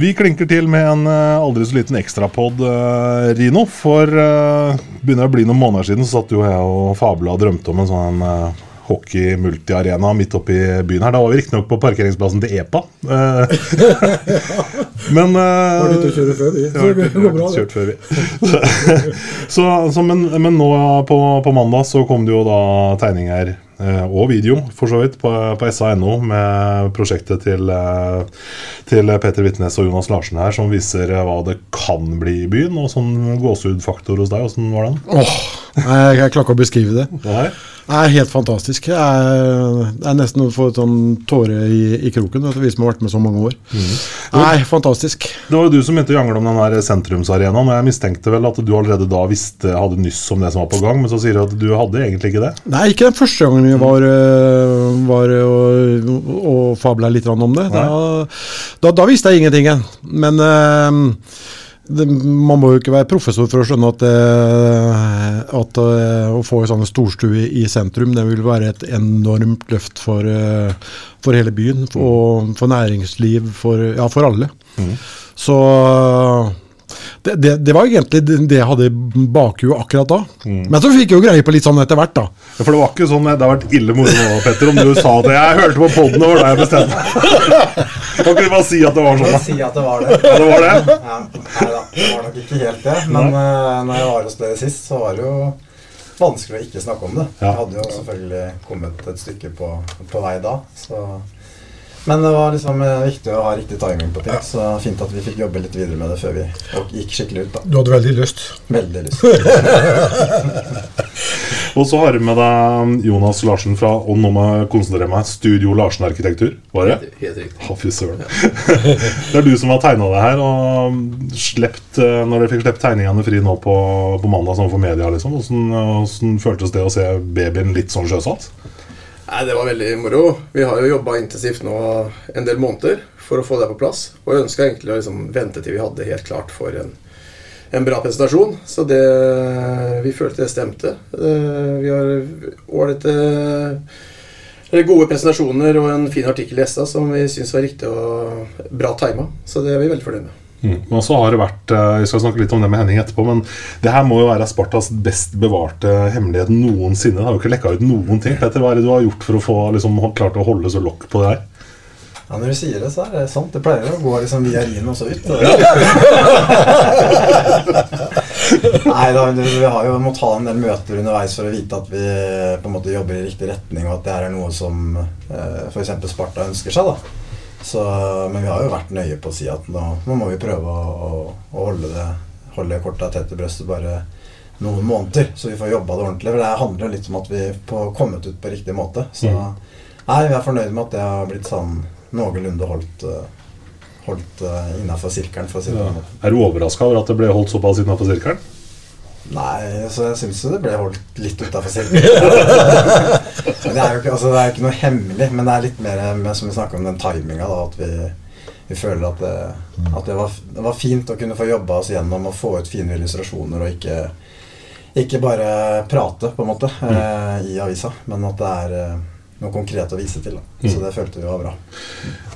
Vi klinker til med en eh, aldri så liten ekstrapod, uh, Rino. For uh, begynner å bli noen måneder siden så satt jo jeg og fabla og drømte om en sånn uh, hockey-multiarena midt oppi byen her. Da var vi riktignok på parkeringsplassen til EPA. Uh, men uh, Var ute og kjøre før, vi. Så det går bra, det. kjørt før vi. så, så, men, men nå på, på mandag så kom det jo da tegninger eh, og video for så vidt på, på sa.no med prosjektet til, eh, til Peter Vitnes og Jonas Larsen her, som viser eh, hva det kan bli i byen. Og sånn gåsehudfaktor hos deg, åssen var den? Åh, jeg, jeg klarer ikke å beskrive det. Nei? Det er helt fantastisk. Er, det er nesten å få et sånn tåre i, i kroken, vet du, vi som har vært med så mange år. Nei, fantastisk. Det var jo du som begynte å jangle om den der sentrumsarenaen. Og jeg mistenkte vel at du allerede da visste, hadde nyss om det som var på gang, men så sier du at du hadde egentlig ikke det. Nei, ikke den første gangen vi var, øh, var og, og fabla litt om det. Da, da, da visste jeg ingenting. Men øh, det, man må jo ikke være professor for å skjønne at, øh, at øh, å få en sånn storstue i sentrum, det vil være et enormt løft for, øh, for hele byen. Og for næringsliv, for, ja, for alle. Så det, det, det var egentlig det jeg hadde i bakhuet akkurat da. Men så fikk jeg jo greie på litt sånn etter hvert, da. Ja, For det var ikke sånn, det har vært ille moro nå, Petter, om du sa det. Jeg hørte på poden, det var da jeg bestemte. Kan ikke du bare si at det var sånn? Da? si at det var det. Ja, det var det? Ja, nei da, det var nok ikke helt det. Men uh, når jeg var hos dere sist, så var det jo vanskelig å ikke snakke om det. Ja. Jeg hadde jo selvfølgelig kommet et stykke på, på vei da. Så. Men det var liksom eh, viktig å ha riktig timing på ting, så fint at vi fikk jobbe litt videre med det før vi gikk skikkelig ut. da. Du hadde veldig lyst. Veldig lyst. Og så har du med deg Jonas Larsen fra Og nå må jeg konsentrere meg Studio Larsen Arkitektur. Var det? Helt riktig. Fy søren. Det er du som har tegna det her, og slept, eh, når dere fikk sluppet tegningene fri nå på, på mandag sånn for media, liksom. Hvordan, hvordan føltes det å se babyen litt sånn sjøsatt? Nei, Det var veldig moro. Vi har jo jobba intensivt nå en del måneder for å få det på plass. Og jeg ønska egentlig å liksom vente til vi hadde helt klart for en, en bra presentasjon. Så det, vi følte det stemte. Eh, Vi har ålreite gode presentasjoner og en fin artikkel i SA som vi syns var riktig og bra tima. Så det er vi veldig fornøyd med. Mm. Men så har det vært eh, Vi skal snakke litt om det med Henning etterpå, men det her må jo være Spartas best bevarte hemmelighet noensinne. Det har jo ikke lekka ut noen ting. Petter, hva er det du har gjort for å få liksom, klart å holde så lokk på det her? Ja, Når du sier det, så er det sant. Det pleier å gå liksom via Rien og så ut. Nei da, vi har jo måttet ha en del møter underveis for å vite at vi på en måte jobber i riktig retning, og at det her er noe som eh, f.eks. Sparta ønsker seg. da. Så, men vi har jo vært nøye på å si at nå, nå må vi prøve å, å, å holde, det, holde korta tett til brøstet bare noen måneder, så vi får jobba det ordentlig. For det handler litt om at vi har kommet ut på riktig måte. Så nei, vi er fornøyd med at det har blitt sånn noenlunde holdt, holdt uh, innafor sirkelen, for å si det den. Er du overraska over at det ble holdt såpass innafor sirkelen? Nei, så jeg syns det ble holdt litt utafor selv. Det er jo ikke, altså, det er ikke noe hemmelig, men det er litt mer med, som vi snakker om den timinga, at vi, vi føler at, det, at det, var, det var fint å kunne få jobba oss gjennom og få ut fine illustrasjoner og ikke, ikke bare prate, på en måte, eh, i avisa, men at det er eh, noe konkret å vise til. Da. Så det følte vi var bra.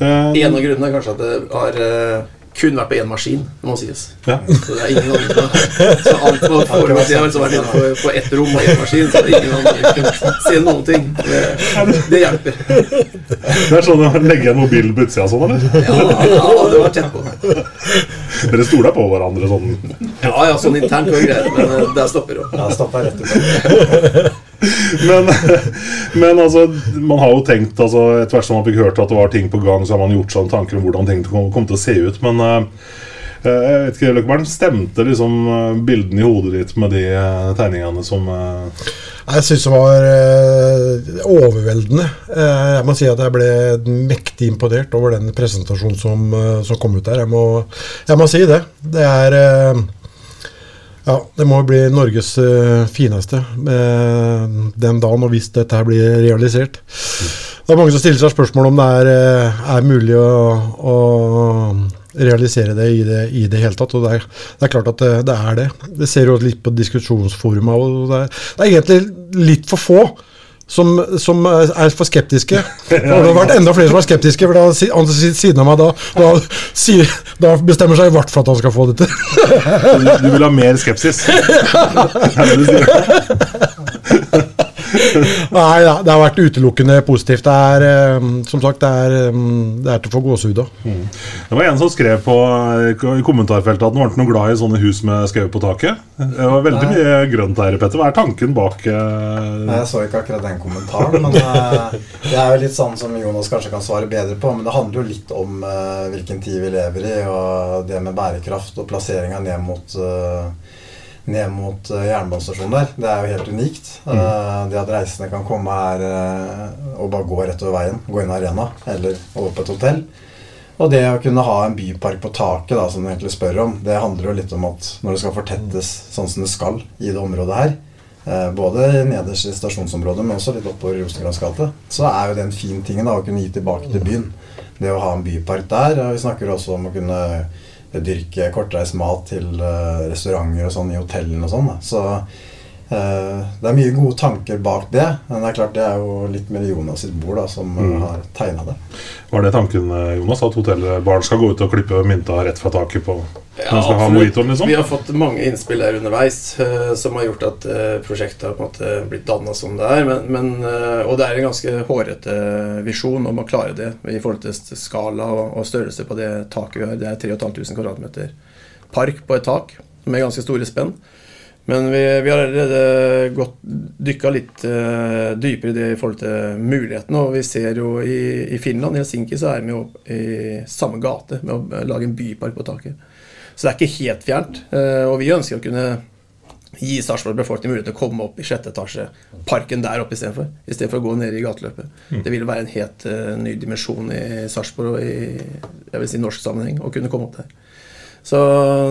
Eh, En av grunnene er kanskje at det har eh, kun vært på én maskin, det må sies. ja. Så det er ingen andre Så alt var foreløpig har liksom vært inne på, på ett rom og én maskin, så det ingen andre kunne se noen ting. Det, det hjelper. Det er sånn å legge en mobil på utsida sånn, eller? Ja, ja, det var tett på. Dere stoler på hverandre sånn? Ja, ja, sånn internt var greit, men eh, der stopper det. Ja, stopper rett ut. Men, men altså, man har jo tenkt altså, Etter hvert som man fikk hørt at det var ting på gang, så har man gjort seg tanker om hvordan ting kom, kom til å se ut. Men Eh, Jeg vet ikke, Løkkeberg, Stemte liksom eh, bildene i hodet ditt med de uh, tegningene som uh... Jeg syns det var overveldende. Jeg må si at jeg ble mektig imponert over den presentasjonen som, som kom ut der. Jeg må, jeg må si det. Det er Ja, det må bli Norges eh, fineste eh, den dagen, og hvis dette her blir realisert. Det er mange som stiller seg spørsmål om det er, eh, er mulig å, å realisere det i, det i det hele tatt. Og det er, det er klart at det, det er det. Det ser jo litt på diskusjonsforumet. og det det er egentlig litt for få som, som er for skeptiske. Og det har vært enda flere som er skeptiske, for da han siden av meg da, da, sier, da bestemmer seg i hvert fall at han skal få det til. Du, du vil ha mer skepsis? Er det du sier? Nei, da, det har vært utelukkende positivt. Det er, eh, som sagt, det er, eh, det er til å få gåsehud av. Det var en som skrev på i kommentarfeltet at han var ikke noe glad i sånne hus med skau på taket. Det var veldig mye grønt her, Petter. Hva er tanken bak eh, Nei, Jeg så ikke akkurat den kommentaren, men det er jo litt sånn som Jonas kanskje kan svare bedre på. Men det handler jo litt om hvilken tid vi lever i, og det med bærekraft og plasseringa ned mot uh, ned mot eh, jernbanestasjonen der. Det er jo helt unikt. Mm. det at reisende kan komme her eh, og bare gå rett over veien, gå inn i arena eller over på et hotell. Og det å kunne ha en bypark på taket, da, som du egentlig spør om, det handler jo litt om at når det skal fortettes sånn som det skal i det området her, eh, både nederst i stasjonsområdet, men også litt oppover Rosenkrantz gate, så er jo det en fin ting da, å kunne gi tilbake til byen. Det å ha en bypark der. Og vi snakker også om å kunne dyrke kortreist mat til eh, restauranter og sånn i hotellene og sånn. Så det er mye gode tanker bak det. Men det er klart det er jo litt mer Jonas sitt bord da, som mm. har tegna det. Var det tanken, eh, Jonas? At hotellbarn skal gå ut og klippe mynta rett fra taket på Ja, når skal ha mojitoen, liksom? Vi har fått mange innspill der underveis eh, som har gjort at eh, prosjektet har på en måte blitt danna som det er. Men, men, eh, og det er en ganske hårete visjon om å klare det i forhold til skala og, og størrelse på det taket vi har. Det er 3500 kvadratmeter park på et tak med ganske store spenn. Men vi, vi har allerede gått, dykka litt uh, dypere i det i forhold til mulighetene. Og vi ser jo i, i Finland, i Helsinki, så er vi jo i samme gate med å lage en bypark på taket. Så det er ikke helt fjernt. Uh, og vi ønsker å kunne gi Sarpsborg befolkning mulighet til å komme opp i sjette etasje, parken der oppe istedenfor. Istedenfor å gå ned i gateløpet. Det ville være en helt uh, ny dimensjon i Sarpsborg og i jeg vil si, norsk sammenheng å kunne komme opp der. Så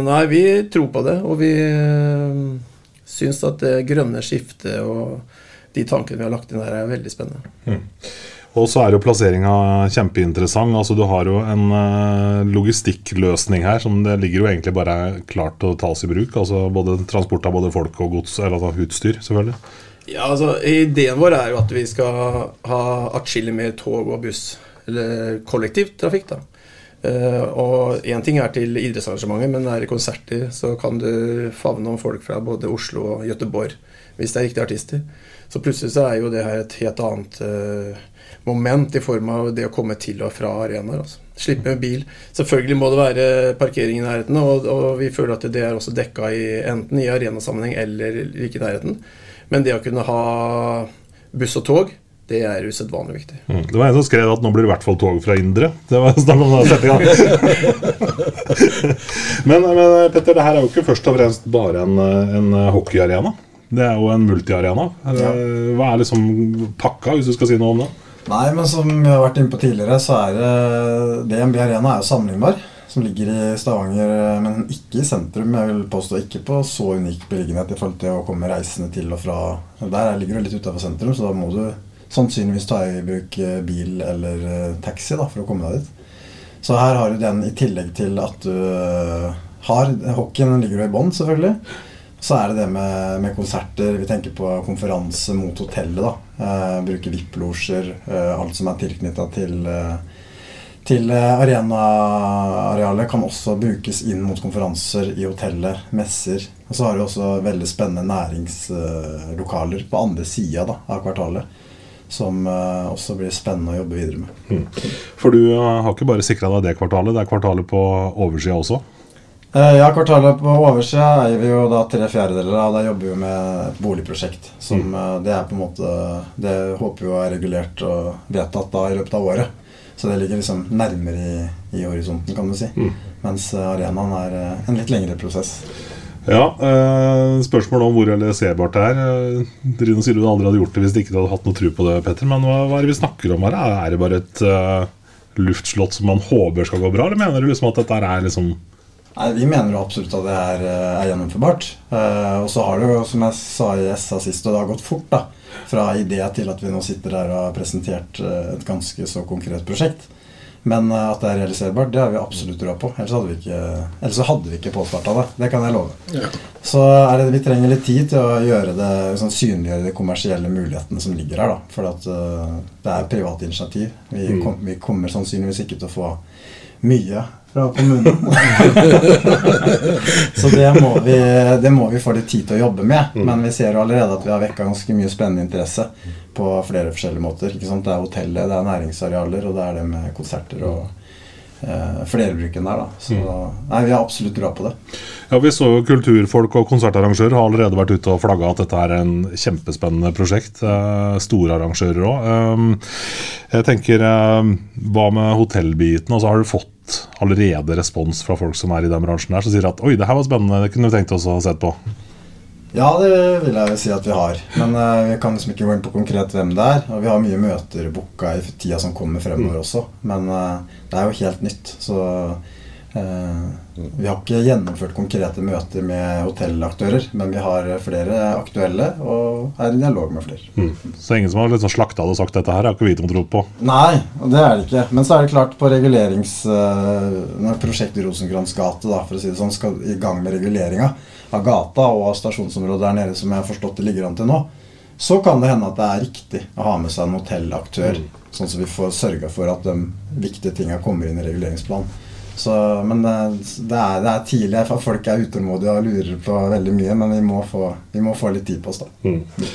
nei, vi tror på det, og vi øh, syns at det grønne skiftet og de tankene vi har lagt inn der, er veldig spennende. Og så er jo plasseringa kjempeinteressant. Altså Du har jo en eh, logistikkløsning her som det ligger jo egentlig bare klart til å tas i bruk. Altså både Transport av både folk og gods, eller altså utstyr, selvfølgelig. Ja, altså, Ideen vår er jo at vi skal ha atskillig mer tog og buss, eller kollektivtrafikk. da. Eh, og Én ting er til idrettsarrangementer, men er det konserter, så kan du favne om folk fra både Oslo og Gøteborg hvis det er riktige artister. Så plutselig så er jo det her et helt annet uh, moment i form av det å komme til og fra arenaer. Altså. Slippe bil. Selvfølgelig må det være parkering i nærheten, og, og vi føler at det er også dekka i, enten i arenasammenheng eller like i nærheten. Men det å kunne ha buss og tog, det er usedvanlig viktig. Mm. Det var en som skrev at nå blir det i hvert fall tog fra Indre. Det var snakk om det men, men Petter, det her er jo ikke først og fremst bare en, en hockeyarena. Det er jo en multiarena. Ja. Hva er liksom pakka, hvis du skal si noe om det? Nei, men som vi har vært inne på tidligere, så er det DNB Arena er jo sammenlignbar. Som ligger i Stavanger, men ikke i sentrum. Jeg vil påstå ikke på så unik beliggenhet i forhold til å komme reisende til og fra. Der ligger du litt utafor sentrum, så da må du sannsynligvis ta i bruk eh, bil eller eh, taxi da, for å komme deg dit. Så her har du den i tillegg til at du eh, har Hockeyen ligger jo i bånn, selvfølgelig. Så er det det med, med konserter. Vi tenker på konferanse mot hotellet. da. Eh, bruke VIP-losjer. Eh, alt som er tilknytta til, til arenaarealet, kan også brukes inn mot konferanser i hotellet. Messer. Og så har du også veldig spennende næringslokaler på andre sida av kvartalet. Som eh, også blir spennende å jobbe videre med. For du eh, har ikke bare sikra deg det kvartalet, det er kvartalet på oversida også. Eh, Ja, kvartalet på oversida eier vi jo da tre fjerdedeler av. Da jobber vi jo med et boligprosjekt. Som eh, det er på en måte Det håper vi er regulert og vedtatt da i løpet av året. Så det ligger liksom nærmere i, i horisonten, kan du si. Mens eh, arenaen er en litt lengre prosess. Ja, eh, Spørsmål om hvor realiserbart det er. Eh, Rino sier du aldri hadde gjort det hvis du ikke hadde hatt noe tro på det, Petter. Men hva, hva er det vi snakker om her? Er det bare et uh, luftslott som man håper skal gå bra, eller mener du liksom at dette er liksom Nei, Vi mener jo absolutt at det er, eh, er gjennomførbart. Eh, og så har det jo, som jeg sa i SA sist, og det har gått fort, da. Fra idé til at vi nå sitter der og har presentert et ganske så konkret prosjekt. Men eh, at det er realiserbart, det har vi absolutt trua på. Ellers hadde vi ikke, ellers så hadde vi ikke påstarta det. Det kan jeg love. Så er det, vi trenger litt tid til å gjøre det, liksom synliggjøre de kommersielle mulighetene som ligger her. da. For at, eh, det er privat initiativ. Vi, kom, vi kommer sannsynligvis ikke til å få mye fra kommunen. Så det må, vi, det må vi få litt tid til å jobbe med. Men vi ser jo allerede at vi har vekka ganske mye spennende interesse på flere forskjellige måter. Ikke sant? Det er hotellet, det er næringsarealer, og det er det med konserter og eh, flerbruken der. da. Så nei, vi har absolutt trua på det. Ja, Vi så jo kulturfolk og konsertarrangører har allerede vært ute og flagga at dette er en kjempespennende prosjekt. Eh, store arrangører òg. jeg tenker, eh, Hva med hotellbiten? Altså, har du fått allerede respons fra folk som er i den bransjen her, som sier at oi, det her var spennende, det kunne vi tenkt oss å ha sett på? Ja, det vil jeg si at vi har. Men uh, vi kan liksom ikke gå inn på konkret hvem det er. Og vi har mye møter booka i tida som kommer fremover også. Men uh, det er jo helt nytt. Så uh, vi har ikke gjennomført konkrete møter med hotellaktører. Men vi har flere aktuelle og er i dialog med flere. Mm. Så ingen som har liksom slakta det og sagt dette her, har ikke vi noe tro på. Nei, det er det ikke. Men så er det klart på regulerings... Når prosjektet Rosenkrantz gate da, for å si det sånn, skal i gang med reguleringa av gata og av stasjonsområdet der nede, som jeg har forstått det ligger an til nå, så kan det hende at det er riktig å ha med seg en hotellaktør. Sånn at vi får sørga for at de viktige tinga kommer inn i reguleringsplanen. Så, men det, det, er, det er tidlig. for Folk er utålmodige og lurer på veldig mye. Men vi må få, vi må få litt tid på oss, da. Eh,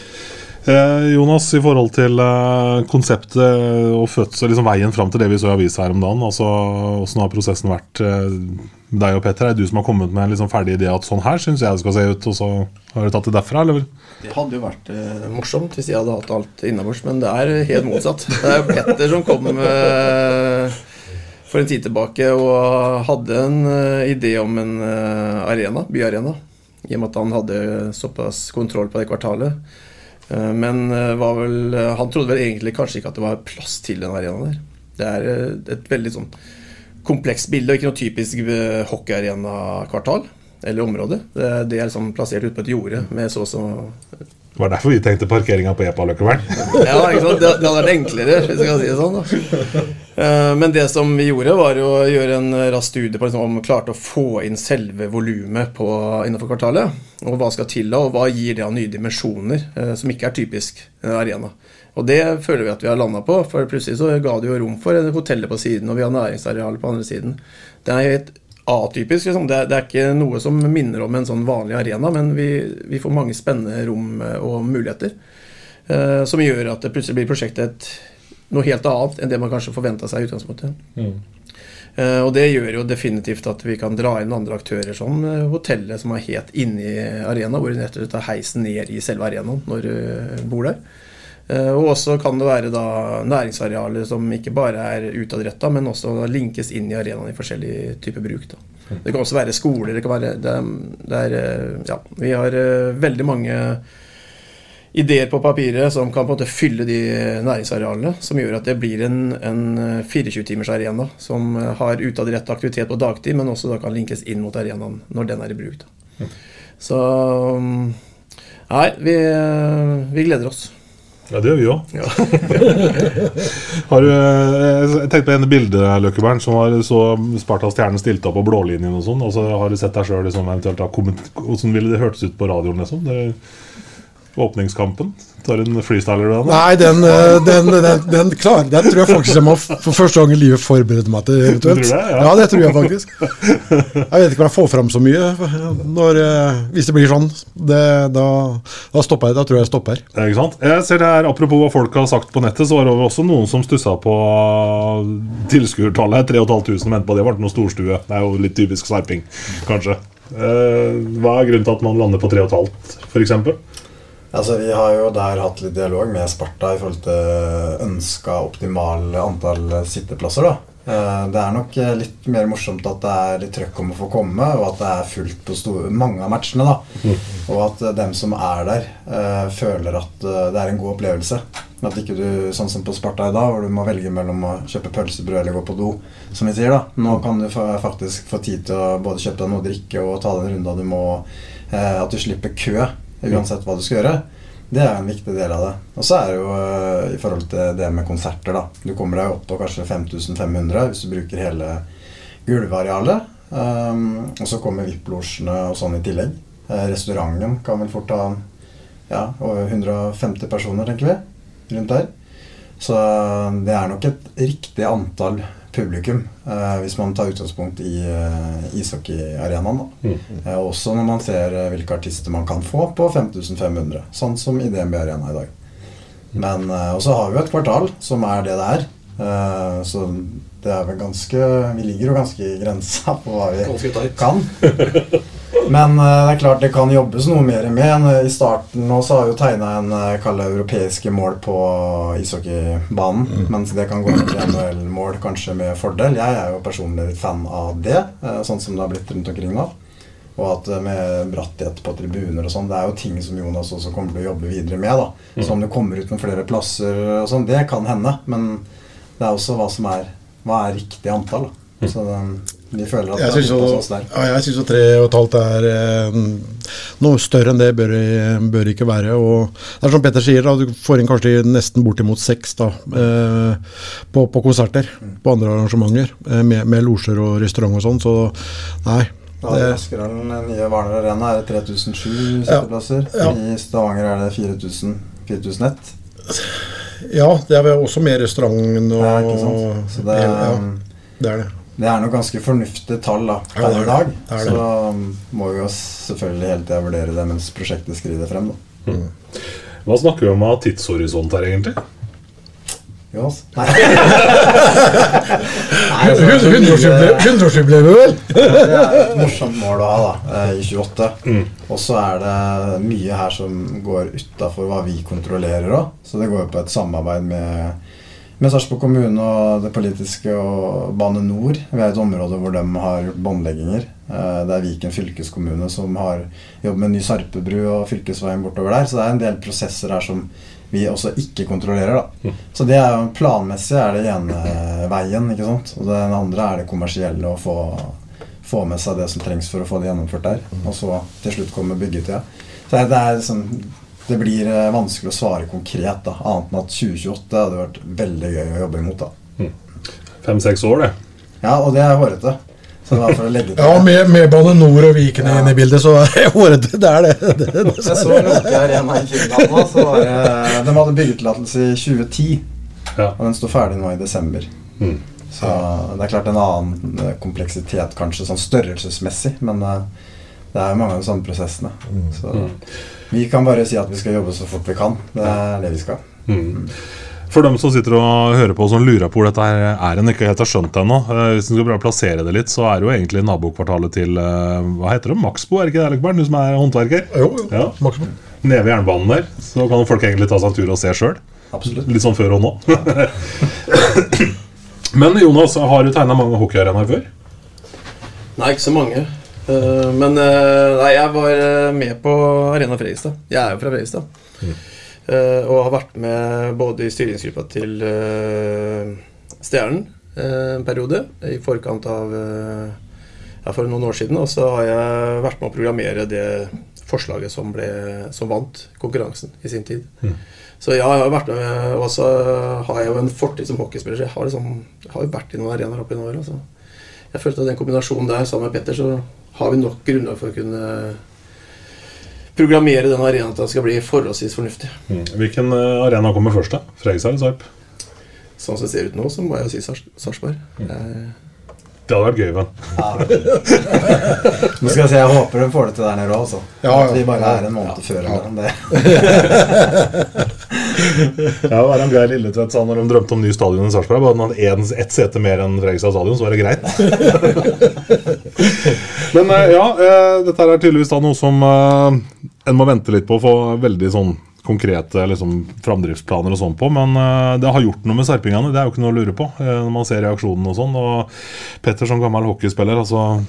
Jonas, i forhold til eh, konseptet og fødsel, liksom veien fram til det vi så i avisa her om dagen, altså hvordan har prosessen vært? med deg og Petter, er det du som har kommet med en liksom ferdig idé at sånn her syns jeg det skal se ut, og så har du tatt det derfra, eller? Det hadde jo vært eh, morsomt hvis jeg hadde hatt alt innabords, men det er helt motsatt. Det er Petter som kom eh, for en tid tilbake og hadde en eh, idé om en eh, arena, byarena. I og med at han hadde såpass kontroll på det kvartalet. Eh, men eh, var vel, eh, han trodde vel egentlig kanskje ikke at det var plass til den arenaen der. Det er et veldig sånn komplekst bilde, og ikke noe typisk hockeyarena-kvartal eller område. Det, det er liksom plassert ute på et jorde med så og så Det var derfor vi tenkte parkeringa på Epa-Løkkevern. Ja, ikke sant? Det, det hadde vært enklere, hvis jeg kan si det sånn. Da. Eh, Men det som vi gjorde, var å gjøre en rask studie på liksom, om vi klarte å få inn selve volumet innenfor kvartalet. Og hva skal til da, og hva gir det av nye dimensjoner, eh, som ikke er typisk en arena. Og det føler vi at vi har landa på, for plutselig så ga det jo rom for hotellet på siden, og vi har næringsarealet på andre siden. Det er helt atypisk. Liksom. Det, er, det er ikke noe som minner om en sånn vanlig arena, men vi, vi får mange spennende rom eh, og muligheter. eh, som gjør at det plutselig blir prosjektet et, noe helt annet enn det man kanskje forventa seg i utgangspunktet. Eh, og det gjør jo definitivt at vi kan dra inn andre aktører, som uh, hotellet som er helt inne i arena, hvor du rett og slett tar heisen ned i selve arenaen når du eh, bor der. Uh, Og også kan det være da næringsarealer som ikke bare er utadretta, men også linkes inn i arenaen i forskjellige typer bruk. Da. Det kan også være skoler. Det kan være det, det er, Ja, vi har veldig mange ideer på papiret som kan på en måte fylle de næringsarealene, som gjør at det blir en, en 24-timers arena som eh, har utadrettet aktivitet på dagtid, men også da kan linkes inn mot arenaen når den er i bruk. Da. Så mm, Nei, vi, eh, vi gleder oss. Ja, det gjør vi òg. Ja. Har du, eh, jeg tenkte på en bilde, Løkkebern, som var så Sparta Stjernen stilte opp på blålinjen og sånn. Og så har du sett deg sjøl liksom, eventuelt Hvordan ville det hørtes ut på radioen, liksom? Det, åpningskampen? Tar en freestyler den? Nei, den, eh, den, den, den, klar, den tror jeg faktisk jeg må for første gang i livet forberede meg til. eventuelt. Det, ja? ja, det tror jeg faktisk. Jeg vet ikke om jeg får fram så mye når, eh, hvis det blir sånn. Det, da, da stopper jeg. Da tror jeg jeg stopper. Ja, Ikke sant? Jeg ser her, Apropos hva folk har sagt på nettet, så var det også noen som stussa på tilskuertallet. 3500 mente på det var ikke noe storstue. Det er jo litt typisk sverping, kanskje. Eh, hva er grunnen til at man lander på 3500, f.eks.? Altså, Vi har jo der hatt litt dialog med Sparta i forhold til ønska optimal antall sitteplasser. da. Eh, Det er nok eh, litt mer morsomt at det er litt trøkk om å få komme, og at det er fullt på store, mange av matchene. da Og at eh, dem som er der, føler at det er en god opplevelse. At ikke du, sånn som på Sparta i dag, hvor du må velge mellom å kjøpe pølsebrød eller gå på do. Som vi sier da Nå kan du faktisk få tid til å både kjøpe deg noe å drikke og ta den runda du må. At du slipper kø uansett hva du skal gjøre. Det er en viktig del av det. Og så er det jo eh, i forhold til det med konserter, da. Du kommer deg opp på kanskje 5500 hvis du bruker hele gulvarealet. Um, og så kommer VIP-losjene og sånn i tillegg. Eh, restauranten kan vel fort ha ja, over 150 personer, tenker vi. Rundt der. Så det er nok et riktig antall publikum eh, hvis man tar utgangspunkt i uh, ishockeyarenaen. Mm. Eh, også når man ser eh, hvilke artister man kan få på 5500, sånn som i DNB Arena i dag. Men eh, Og så har vi et kvartal som er det det er. Eh, så det er vel ganske Vi ligger jo ganske i grensa på hva vi kan. Men eh, det er klart det kan jobbes noe mer med. I starten nå så har vi jo tegna en kalla europeiske mål på ishockeybanen. Mens det kan gå til NHL-mål kanskje med fordel. Jeg er jo personlig litt fan av det, eh, sånn som det har blitt rundt omkring nå. Og at eh, med bratthet på tribuner og sånn, det er jo ting som Jonas også kommer til å jobbe videre med. da Så om det kommer ut med flere plasser og sånn, det kan hende. Men det er også hva som er Hva er riktig antall. da Så den, vi føler at Jeg syns er jo, ja, tre og et halvt er eh, Noe større enn det bør, bør ikke være. Og det er som Petter sier, da, du får inn kanskje nesten bortimot seks da, eh, på, på konserter. På andre arrangementer. Eh, med, med losjer og restaurant og sånn. Så nei. Ja, I Det, Askerhallen, den nye Hvaler Arena, er det 3007 sitteplasser. Ja. I Stavanger er det 4000 4001. ja, det er vel også med restauranten og Ja, ikke sant? Så det, ja, er- det er det. Det er noe ganske fornuftige tall da, Ja, per er dag. det. Det er det. Så um, må vi jo selvfølgelig hele tida vurdere det mens prosjektet skrider frem. da. Hva snakker vi om av tidshorisont her, egentlig? Jo, Nei. Nei, altså, så mye- vel? Det er et morsomt mål å ha da, eh, i 28. Og så er det mye her som går utafor hva vi kontrollerer òg. Så det går jo på et samarbeid med, med Sarpsborg kommune og det politiske og Bane Nor. Vi er et område hvor de har gjort båndlegginger. Eh, Det er Viken fylkeskommune som har jobbet med ny Sarpebru og fylkesveien bortover der. Så det er en del prosesser her som vi også ikke kontrollerer. da. Så det er jo planmessig er det ene veien, ikke sant. Og den andre er det kommersielle å få få med seg det som trengs for å få det gjennomført der. Og så til slutt kommer byggetida. Så det, er liksom, det blir eh, vanskelig å svare konkret, da, annet enn at 2028 hadde vært veldig gøy å jobbe imot. da. Fem-seks år, det. Ja, og det er hårete. Det. Ja, med, med Bane Nor og Viken Ja. inn i bildet, så er det hårete. Det er det. det, det, Så jeg så Nokia Arena i Finland nå, så var det, de hadde byggetillatelse i 2010. Ja. Og den står ferdig nå i desember. Mm. Så det er klart en annen eh, kompleksitet, kanskje sånn størrelsesmessig, men eh, det er jo mange av de samme prosessene. Så vi kan bare si at vi skal jobbe så fort vi kan. Det er det vi skal. Mm. For dem som sitter og hører på som lurer på hvor dette her er en ikke helt har skjønt ennå, eh, hvis en skal prøve å plassere det litt, så er det jo egentlig nabokvartalet til eh, Hva heter det? Maxbo, er det ikke det? Du som er håndverker? Jo, jo. Ja. Maxbo. Nede ved jernbanen der. Så kan folk egentlig ta seg en tur og se sjøl. Litt sånn før og nå. Men Jonas, har du tegna mange hockeyarenaer før? Nei, ikke så mange. Eh, men eh, nei, jeg var eh, med på Arena Fredrikstad. Jeg er jo fra Fredrikstad. Eh, og har vært med både i styringsgruppa til Stjernen en periode, i forkant av ja, for noen år siden. Og så har jeg vært med å programmere det forslaget som, ble, som vant konkurransen i sin tid. Så ja, jeg har vært med, og så har jeg jo en fortid som hockeyspiller. Så jeg har, liksom, jeg har jo vært i noen arenaer opp gjennom åra. så jeg følte at den kombinasjonen der sammen med Petter, så har vi nok grunnlag for å kunne programmere den arenaen til at den skal bli forholdsvis fornuftig. Mm. Hvilken eh, arena kommer først, da? Fredrikstad eller Sarp? Sånn som det ser ut nå, så må jeg jo si Sars Sarpsborg. Eh, Det hadde vært gøy, men. Nå skal jeg si, jeg håper de får det til der nede òg, altså. Ja, ja. At vi bare er en måned før eller noe. Det. Ja, det var en Geir Lilletvedt sa når de drømte om ny stadion i Sarpsborg. Bare han hadde ett sete mer enn Fredrikstad stadion, så var det greit. Men eh, ja, eh, dette er tydeligvis da noe som eh, en må vente litt på å få veldig sånn konkrete liksom, framdriftsplaner og sånn på. Men det har gjort noe med serpingene, det er jo ikke noe å lure på. når man ser reaksjonen og sånn. Og Petter som gammel hockeyspiller, altså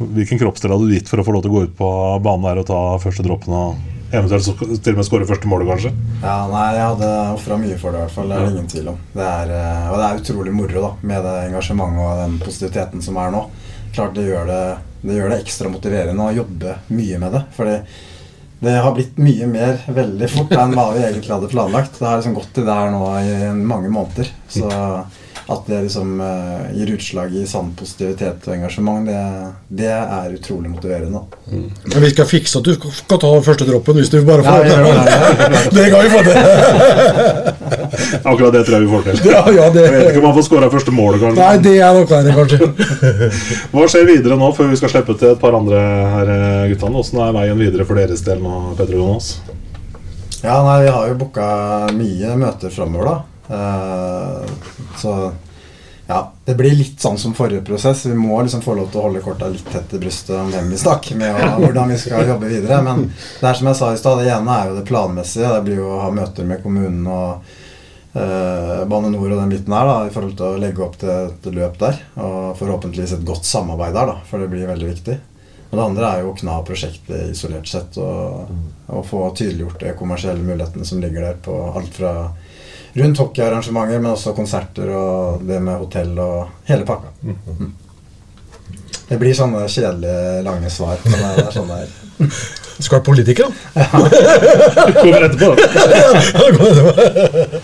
Hvilken kroppsdel hadde du gitt for å få lov til å gå ut på banen der og ta første droppen og eventuelt til og med skåre første målet, kanskje? Ja, nei, jeg hadde ofra mye for det, i hvert fall. Det er det ingen tvil om. Det er, og det er utrolig moro da, med det engasjementet og den positiviteten som er nå. Klart det gjør det, det gjør det ekstra motiverende å jobbe mye med det. For det har blitt mye mer veldig fort enn hva vi egentlig hadde planlagt. Det har liksom gått til det her nå i mange måneder. Så at det liksom uh, gir utslag i sann positivitet og engasjement, det, det er utrolig motiverende. Mm. Men vi skal fikse at du skal ta første droppen hvis du bare Ja, får gjør det. det. Det kan vi få til. Akkurat det tror jeg vi får til. Ja, ja, det. Jeg vet ikke om han får skåra første målet, kanskje. Nei, det er nok verre, kanskje. Hva skjer videre nå, før vi skal slippe til et par andre her, eh, guttene? Åssen er veien videre for deres del nå, Petter og Jonas? Ja, nei, vi har jo booka mye møter framover, da. Uh, så ja, det blir litt sånn som forrige prosess. Vi må liksom få lov til å holde korta litt tett i brystet om hvem vi snakker med, og hvordan vi skal jobbe videre. Men det er som jeg sa i stad, det ene er jo det planmessige. Det blir jo å ha møter med kommunen og eh, Bane Nor og den biten her, da, i forhold til å legge opp til et løp der. Og forhåpentligvis et godt samarbeid der, da, for det blir veldig viktig. Og det andre er jo å kna prosjektet isolert sett og, og få tydeliggjort de kommersielle mulighetene som ligger der på alt fra rundt hockeyarrangementer, men også konserter og det med hotell og hele pakka. Mm. Det blir sånne kjedelige, lange svar. Men det er, sånn det er. Du skal være politiker, da. Kommer etterpå.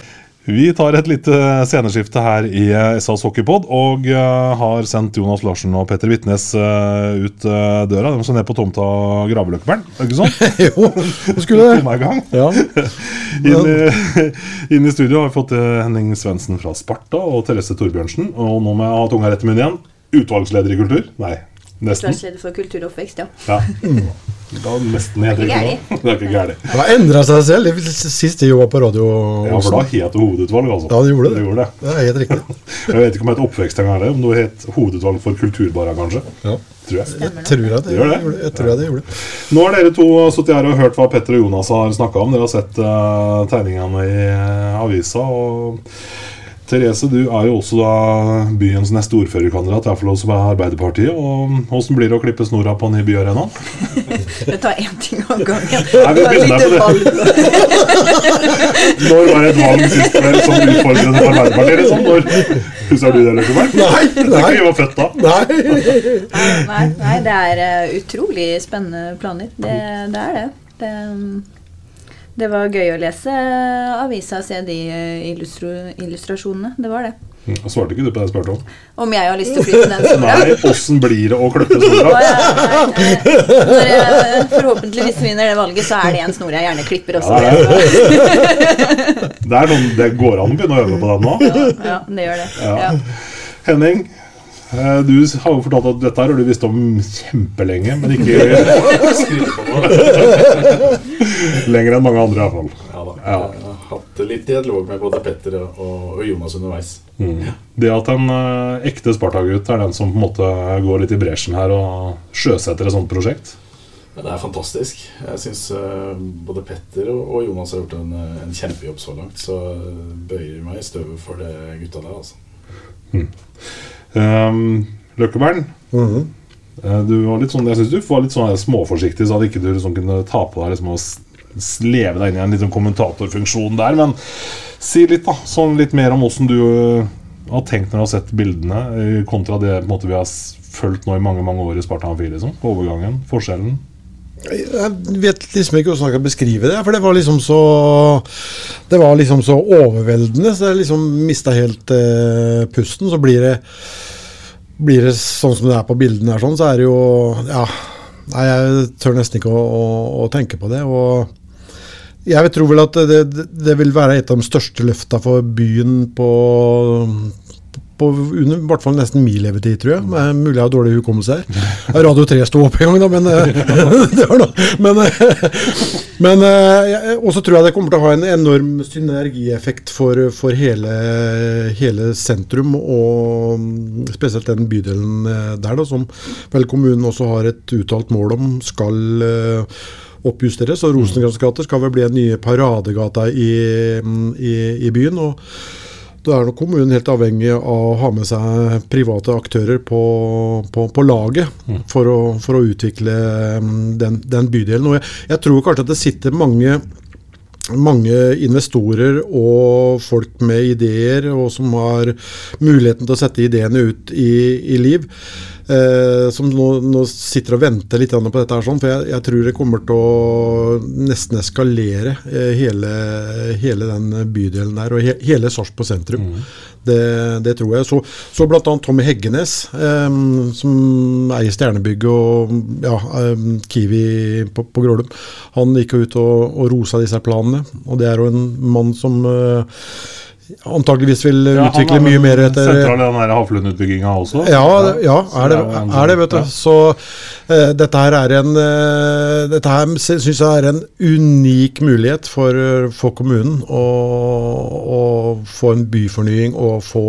Vi tar et lite sceneskifte her i eh, SAS Hockeypod og eh, har sendt Jonas Larsen og Petter Vitnes eh, ut eh, døra. De skal ned på tomta Graveløkkebern, ikke sant? Jo, det skulle det. Ja. Inn i, inn i studio har vi fått eh, Henning Svendsen fra Sparta og Therese Torbjørnsen. Og nå må jeg ha tunga rett i munnen igjen. Utvalgsleder i kultur? Nei, nesten. Utvalgsleder for kultur og oppvekst, ja. Ja. Da nesten helt Det er riktig. Det er ikke gærent. Det har endra seg selv sist jeg jobba på radio. Ja, for da het det hovedutvalg, altså. Ja, det gjorde det. det, gjorde det. Det er helt riktig. Jeg vet ikke om det het oppvekst engang, eller om det het hovedutvalg for kulturbara, kanskje. Ja. Tror jeg. Jeg tror jeg det, Gjør det? gjorde. Jeg tror jeg det gjorde. Nå har dere to sittet her og hørt hva Petter og Jonas har snakka om. Dere har sett uh, tegningene i uh, avisa. og Therese, du er jo også da byens neste ordførerkandidat, iallfall hos Arbeiderpartiet. og Hvordan blir det å klippe snora på Ny Byarena? Vi tar én ting av gangen. Nei, vi Det var begynner på valg. Når var det et valg sist vel som utfordrende for Arbeiderpartiet? Liksom? Når Husker du det, Løkkeberg? Nei, Det er nei. ikke vi var født da. Nei. Nei, nei, det er eh, utrolig spennende planer. Det, det er det. det. Det var gøy å lese avisa og se de eh, illustrasjonene. Det var det. Mm, Svarte ikke du på det jeg spurte om? Om jeg har lyst til å flytte den sola? Nei, åssen blir det å klippe snora? ja. Når jeg forhåpentligvis vinner det valget, så er det en snor jeg gjerne klipper også. Ja, ja. Det, Det, noen, det går an å begynne å øve på den nå. ja, det gjør det. Ja. Ja. Henning, du har jo fortalt at dette har du visst om kjempelenge, men ikke lenger enn mange andre iallfall. Ja da. Ja. Jeg har hatt litt dialog med både Petter og, Jonas underveis. Mm. Det at en eh, ekte Sparta-gutt er den som på en måte går litt i bresjen her og sjøsetter et sånt prosjekt. Det er fantastisk. Jeg syns både Petter og, Jonas har gjort en, eh, en kjempejobb så langt. Så eh, bøyer meg i støvet for det gutta der, altså. Um, Løkkebern, mm -hmm. du var litt sånn, jeg synes du var litt sånn småforsiktig, så at ikke du liksom kunne ta på deg liksom å s- s- leve deg inn i en liten kommentatorfunksjon der. Men si litt, da. Sånn litt mer om åssen du eh, har tenkt når du har sett bildene, eh, kontra det måte vi har fulgt nå i mange mange år i Spartan 4. Liksom. Overgangen, forskjellen. Jeg vet liksom ikke hvordan jeg kan beskrive det, for det var liksom så Det var liksom så overveldende, så jeg liksom mista helt eh, pusten. Så blir det Blir det sånn som det er på bildene her, sånn, så er det jo Ja. Nei, jeg tør nesten ikke å, å, å tenke på det. Og jeg tror vel at det, det, vil være et av de største løfta for byen på på under, i hvert fall nesten min levetid, tror jeg. Men mulig jeg har dårlig hukommelse her. Radio 3 sto opp en gang, da, men eh, det var da. Men, eh, men eh, også tror jeg det kommer til å ha en enorm synergieffekt for, for hele, hele sentrum, og mm, spesielt den bydelen der, da, som vel kommunen også har et uttalt mål om skal oppjusteres. Og Rosenkrantz gate skal vel bli en ny paradegata i, i, i byen. og da er nok kommunen helt avhengig av å ha med seg private aktører på, på, på laget for å, for å utvikle mm, den, den bydelen. Og jeg, jeg tror kanskje at det sitter mange mange investorer og folk med ideer, og som har muligheten til å sette ideene ut i, i liv. Eh, som nå, nå, sitter og venter litt på dette. her sånn, For jeg, jeg, tror det kommer til å nesten eskalere eh, hele, hele, den bydelen der, og he, hele Sarpsborg sentrum. Mm. Det, det, tror jeg. Så, så bl.a. Tommy Heggenes, eh, som eier Stjernebygget og ja, eh, Kiwi på, på Grålum, han gikk jo ut og, og rosa disse planene. Og det er jo en mann som eh, antageligvis vil ja, utvikle mye mer etter Sentral i den Haflund-utbygginga også? Ja, ja er, det, er, det, vet du. Så uh, dette her er en uh, Dette her syns jeg er en unik mulighet for, for kommunen å, å, få en byfornying og få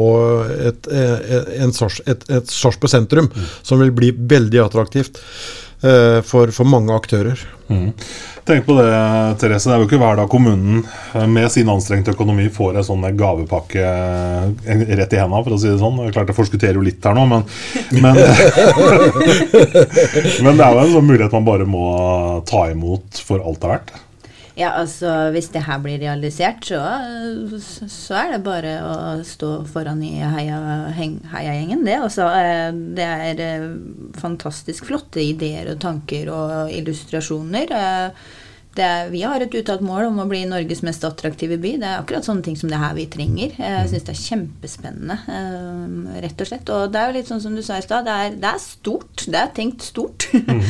et, et, et, et Sarpsborg sentrum mm. som vil bli veldig attraktivt for, for mange aktører. Mm. Tenk på det, Therese. Det er jo ikke hver dag kommunen eh, med sin anstrengte økonomi får en sånn gavepakke eh, rett i hendene, for å si det sånn. Klart jeg forskutterer jo litt her nå, men Men, men det er jo en sånn mulighet man bare må ta imot for alt det er verdt. Ja, altså hvis det her blir realisert, så, så er det bare å stå foran i heiagjengen, heia det. Også, eh, det er fantastisk flotte ideer og tanker og illustrasjoner. Er, vi har et uttalt mål om å bli Norges mest attraktive by. Det er akkurat sånne ting som det her vi trenger. Jeg syns det er kjempespennende, eh, rett og slett. Og det er jo litt sånn som du sa i stad, det, det, er stort. Det er tenkt stort. Mm.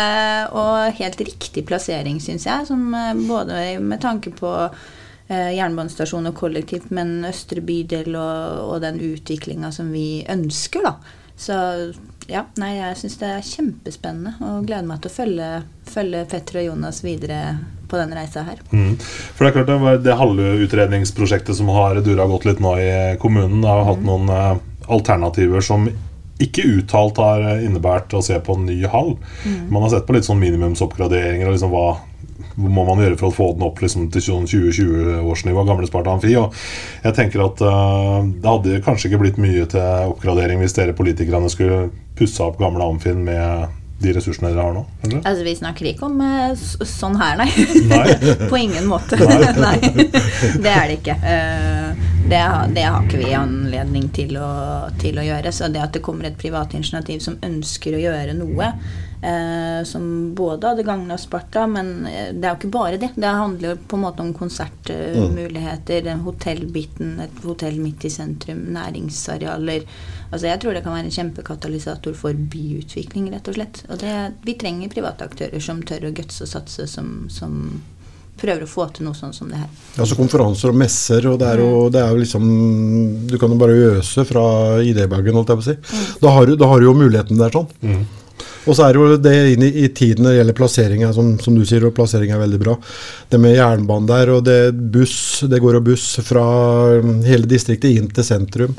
og helt riktig plassering, syns jeg, som eh, både med tanke på jernbanestasjon og kollektivt, men østre bydel og, og den utviklinga som vi ønsker, da. Så ja, nei, jeg syns det er kjempespennende og gleder meg til å følge, følge Petter og Jonas videre på denne reisa her. Mm. For Det er klart det var det halve utredningsprosjektet som har dura godt litt nå i kommunen. har har mm. hatt noen uh, alternativer som ikke uttalt har innebært å se på en ny hall. Mm. Man har sett på litt sånn minimumsoppgraderinger og liksom hva, hva må man gjøre for å få den opp liksom, til 2020-årsnivå, sånn gamle Sparta Amfi. Og jeg tenker at uh, Det hadde kanskje ikke blitt mye til oppgradering hvis dere politikerne skulle pussa opp gamle Amfin med de ressursene dere har nå? Eller? Altså Vi snakker ikke om uh, sånn her, nei. nei. På ingen måte. Nei. nei. Det er det ikke. Uh, det, det, har ikke vi anledning til å, til å, gjøre. Så det at det kommer et privat initiativ som ønsker å gjøre noe, Eh, som både hadde gagna Sparta, men eh, det er jo ikke bare det. Det handler jo på en måte om konsertmuligheter, mm. hotellbiten, et hotell midt i sentrum, næringsarealer. Altså Jeg tror det kan være en kjempekatalysator for byutvikling, rett og slett. Og det, vi trenger private aktører som tør å gutse og satse, som, som prøver å få til noe sånn som det her. Ja, så Konferanser og messer, og det er jo, mm. det er jo liksom Du kan jo bare øse fra idébagen, holdt jeg på å si. Mm. Da, har du, da har du jo muligheten der sånn. Mm. Og så er det jo det inn i, i tiden når det gjelder plasseringa, som, som, du sier, og plassering er veldig bra. Det med jernbanen der, og det buss, det går og buss fra um, hele distriktet inn til sentrum.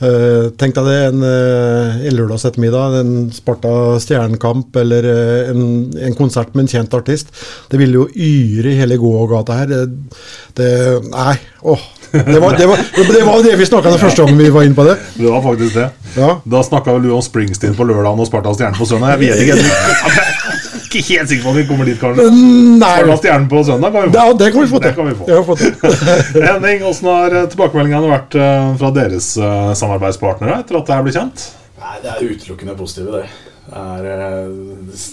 Uh, tenk deg det en, uh, en lørdags ettermiddag, en Sparta stjernekamp eller uh, en, en, konsert med en kjent artist. Det ville jo yre i hele gågata her. Det, det Nei, åh. Det var det, var, det, var det vi snakka om første gangen vi var inne på det. Det var faktisk det. Ja. Da snakka vel du om Springsteen på lørdag og Sparta Stjerne på søndag. Jeg vet ikke. Jeg ikke helt sikker på om vi kommer dit, kanskje. Nei. Sparta Stjerne på søndag kan vi få. Ja, det kan vi få til. Kan vi få. Henning, åssen har eh, tilbakemeldingene vært eh, fra deres eh, samarbeidspartnere etter at det her ble kjent? Nei, Det er utelukkende positive, det. det er,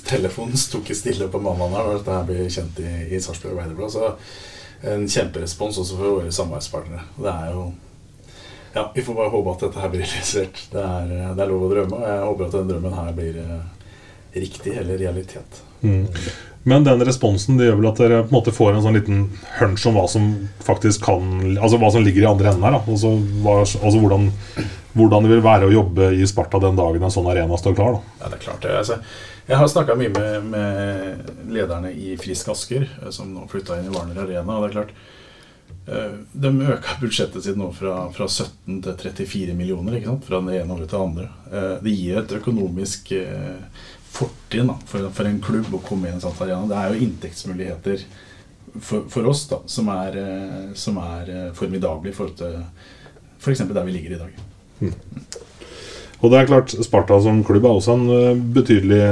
telefonen sto ikke stille på mandag da dette her ble kjent i, i Sarpsborg Arbeiderblad. En kjemperespons også for våre samarbeidspartnere. Det er jo Ja, vi får bare håpe at dette her blir realisert. Det er, det er lov å drømme, og jeg håper at den drømmen her blir eh, riktig eller realitet. Mm. Men den responsen det gjør vel at dere på en måte får en sånn liten hunch om hva som faktisk kan Altså hva som ligger i andre enden her. Altså, hva, altså hvordan, hvordan, det vil være å jobbe i Sparta den dagen en sånn arena står klar. Da. Ja, det er klart det. Altså, jeg har snakka mye med, med, lederne i Frisk Asker, eh, som nå flytta inn i Warner Arena. og det er klart eh, De øka budsjettet sitt nå fra, fra 17 til 34 millioner. Fra den ene året til det andre. Eh, det gir et økonomisk fortrinn for, for en klubb å komme i en sånn arena. Det er jo inntektsmuligheter for, for oss da, som er, som er formidable i forhold til f.eks. For der vi ligger i dag. Og det er klart, Sparta som klubb er også en eh, betydelig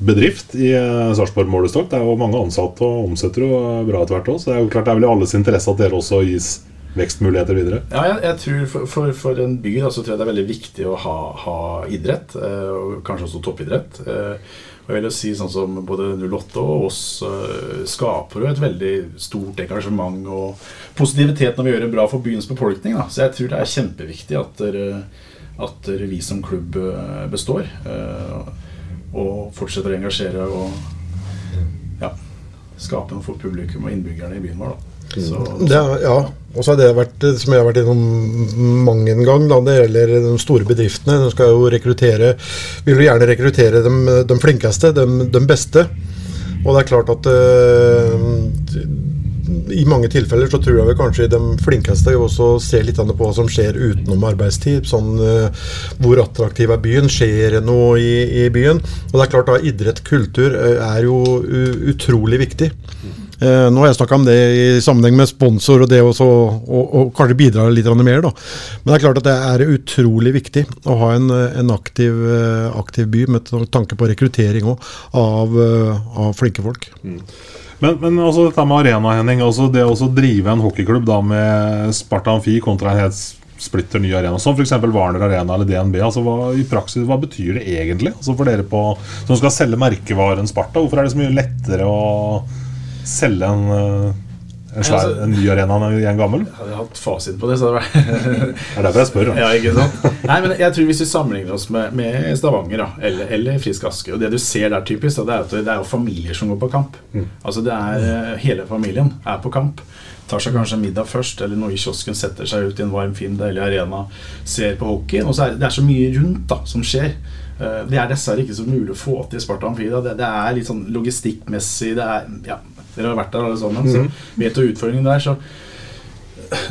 bedrift i uh, Sarpsborg målestokk. Det er jo mange ansatte og omsetter jo eh, bra etter hvert òg. Så det er jo klart det er vel i alles interesse at dere også gis vekstmuligheter videre. Ja, jeg, jeg tror for, for, for en by da, så tror jeg det er veldig viktig å ha, ha idrett, eh, og kanskje også toppidrett. Eh, og jeg vil jo si sånn som Både 08 og oss eh, skaper jo et veldig stort engasjement og positivitet når vi gjør det bra for byens befolkning. Da. Så jeg tror det er kjempeviktig at, dere, at vi som klubb eh, består. Eh, og fortsetter å engasjere og ja, skape noe for publikum og innbyggerne i byen vår. Så, Det, er- ja, og så har det vært, eh, som jeg har vært innom mang en gang, da, det gjelder de store bedriftene. De skal jo rekruttere, vil jo gjerne rekruttere de, de flinkeste, de, de beste. Og det er klart at eh, i mange tilfeller så tror jeg vel kanskje de flinkeste også ser litt på hva som skjer utenom arbeidstid. Sånn eh, hvor attraktiv er byen? Skjer det noe i, i byen? Og det er klart da idrett, kultur, eh, er jo utrolig viktig. Eh, nå har jeg snakka om det i sammenheng med sponsor og det også, og, og kanskje bidra litt mer. da. Men det er klart at det er utrolig viktig å ha en, en aktiv, aktiv by med tanke på rekruttering også, av, av flinke folk. Men, men også dette med arena, Henning. Også det å drive en hockeyklubb da med Sparta Amfi kontra en helt splitter ny arena, som f.eks. Warner Arena eller DNB. altså hva, I praksis, hva betyr det egentlig? Altså For dere på, som skal selge merkevaren Sparta, hvorfor er det så mye lettere å selge en, eh, en, svær, Altså- en ny arena i en gammel? Hadde jeg hatt fasit på det, så hadde det vært Det er derfor jeg spør. Ja, ikke sant? Nei, men jeg tror Hvis vi sammenligner oss med, med Stavanger da, eller, eller Frisk Aske Og Det du ser der typisk, da, det er at det er jo familier som går på kamp. Altså det er eh, Hele familien er på kamp. Tar seg kanskje middag først, eller noe i kiosken, setter seg ut i en varm, fin, deilig arena, ser på hockeyen. Og så er det er så mye rundt da, som skjer. Eh, Det er dessverre ikke så mulig å få til i Sparta Amfi. Det, det er litt sånn logistikkmessig det er, ja, Dere har vært der alle sammen, så vet du utfordringen der. så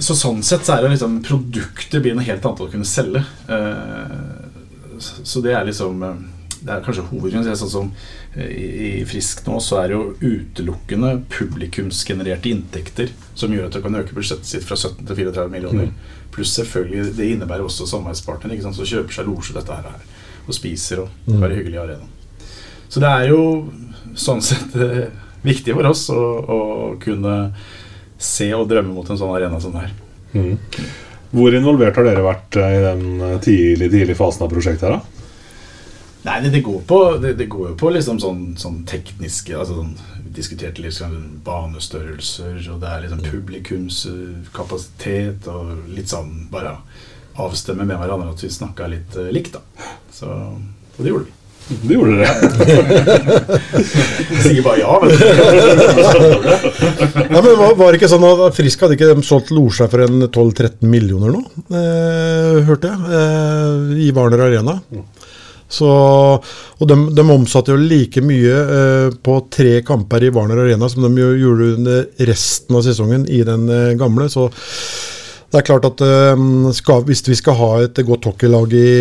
så sånn sett så er det liksom produktet blir noe helt annet å kunne selge. Eh, så- det er liksom eh, Det er kanskje hovedgrunnen. Sånn som eh, i, Frisk nå, så er det jo utelukkende publikumsgenererte inntekter som gjør at du kan øke budsjettet sitt fra 17 til 34 millioner. Pluss selvfølgelig, det innebærer også samarbeidspartnere ikke sant, som kjøper seg losje dette her og spiser og være hyggelig i arenaen. Så det er jo sånn sett viktig for oss å, å kunne se og drømme mot en sånn arena som det Mm. Hvor involvert har dere vært eh, i den eh, tidlig, tidlig fasen av prosjektet? her da? Nei, det, det, går på, det, det går jo på liksom sånn, sånn tekniske altså sånn, Vi diskuterte sånn banestørrelser, og det er liksom publikumskapasitet og litt sånn bare avstemme med hverandre at vi snakka litt eh, likt, da. Så, og det gjorde vi. Det gjorde dere. Sier bare ja, men Ja, men var, var det ikke sånn at Frisk hadde ikke de solgt losja for en 12-13 millioner nå, eh, hørte jeg, eh, i Warner Arena. Så, og de, de omsatte jo like mye eh, på tre kamper i Warner Arena som de gjorde under resten av sesongen i den eh, gamle. Så det er klart at eh, skal, hvis vi skal ha et godt hockeylag i,